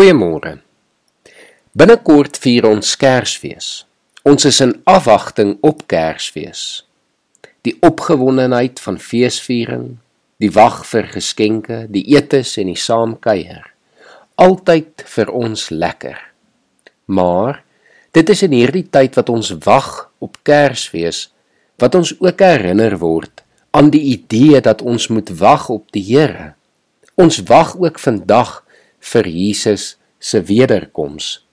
Goeiemôre. Binnekort vier ons Kersfees. Ons is in afwagting op Kersfees. Die opgewondenheid van feesviering, die wag vir geskenke, die etes en die saamkuier. Altyd vir ons lekker. Maar dit is in hierdie tyd wat ons wag op Kersfees wat ons ook herinner word aan die idee dat ons moet wag op die Here. Ons wag ook vandag vir Jesus se wederkoms.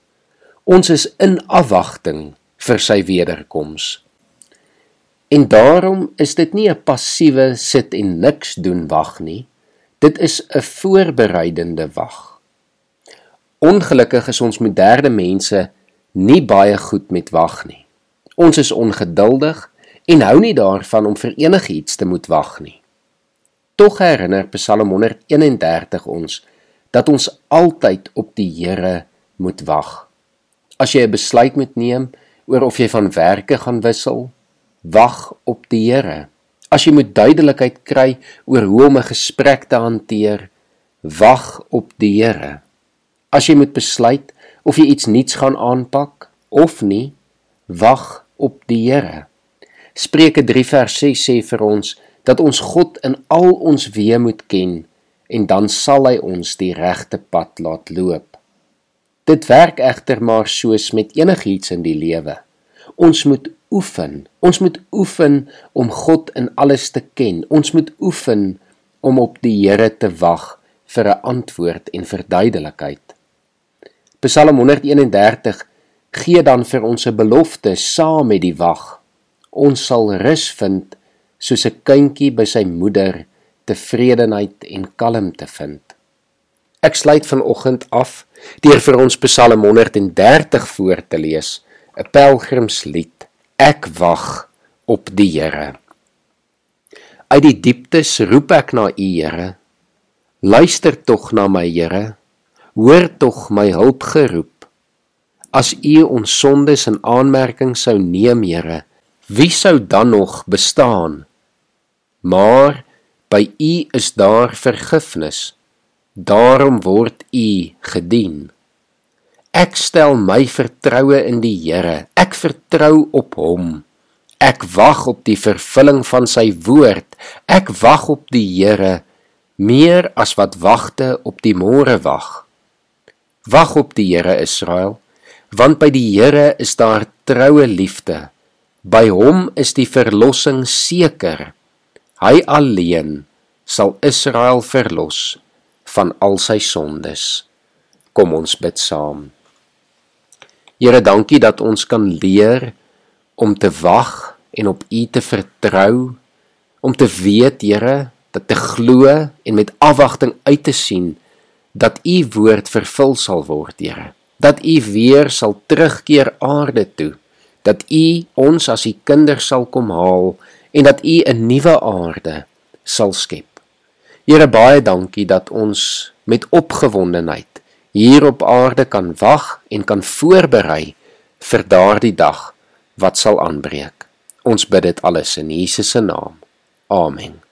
Ons is in afwagting vir sy wederkoms. En daarom is dit nie 'n passiewe sit en niks doen wag nie. Dit is 'n voorbereidende wag. Ongelukkig is ons moderne mense nie baie goed met wag nie. Ons is ongeduldig en hou nie daarvan om vir enigiets te moet wag nie. Tog herinner Psalm 131 ons dat ons altyd op die Here moet wag. As jy 'n besluit moet neem oor of jy van werke gaan wissel, wag op die Here. As jy moet duidelikheid kry oor hoe om 'n gesprek te hanteer, wag op die Here. As jy moet besluit of jy iets nuuts gaan aanpak of nie, wag op die Here. Spreuke 3 vers 6 sê vir ons dat ons God in al ons weë moet ken en dan sal hy ons die regte pad laat loop. Dit werk egter maar soos met enigiets in die lewe. Ons moet oefen. Ons moet oefen om God in alles te ken. Ons moet oefen om op die Here te wag vir 'n antwoord en verduidelikheid. Psalm 131 gee dan vir ons 'n belofte saam met die wag. Ons sal rus vind soos 'n kindjie by sy moeder tevredenheid en kalmte vind. Ek sluit vanoggend af deur vir ons Psalm 130 voor te lees, 'n pelgrimslied. Ek wag op die Here. Uit die dieptes roep ek na U, Here. Luister tog na my, Here. Hoor tog my hulp geroep. As U ons sondes in aanmerking sou neem, Here, wie sou dan nog bestaan? Maar By U is daar vergifnis. Daarom word U gedien. Ek stel my vertroue in die Here. Ek vertrou op Hom. Ek wag op die vervulling van sy woord. Ek wag op die Here meer as wat wagte op die môre wag. Wag op die Here Israel, want by die Here is daar troue liefde. By hom is die verlossing seker. Hy alleen sal Israel verlos van al sy sondes. Kom ons bid saam. Here, dankie dat ons kan leer om te wag en op U te vertrou, om te weet, Here, dat te glo en met afwagting uit te sien dat U woord vervul sal word, Here. Dat U weer sal terugkeer aarde toe, dat U ons as U kinders sal kom haal en dat U 'n nuwe aarde sal skep. Here baie dankie dat ons met opgewondenheid hier op aarde kan wag en kan voorberei vir daardie dag wat sal aanbreek. Ons bid dit alles in Jesus se naam. Amen.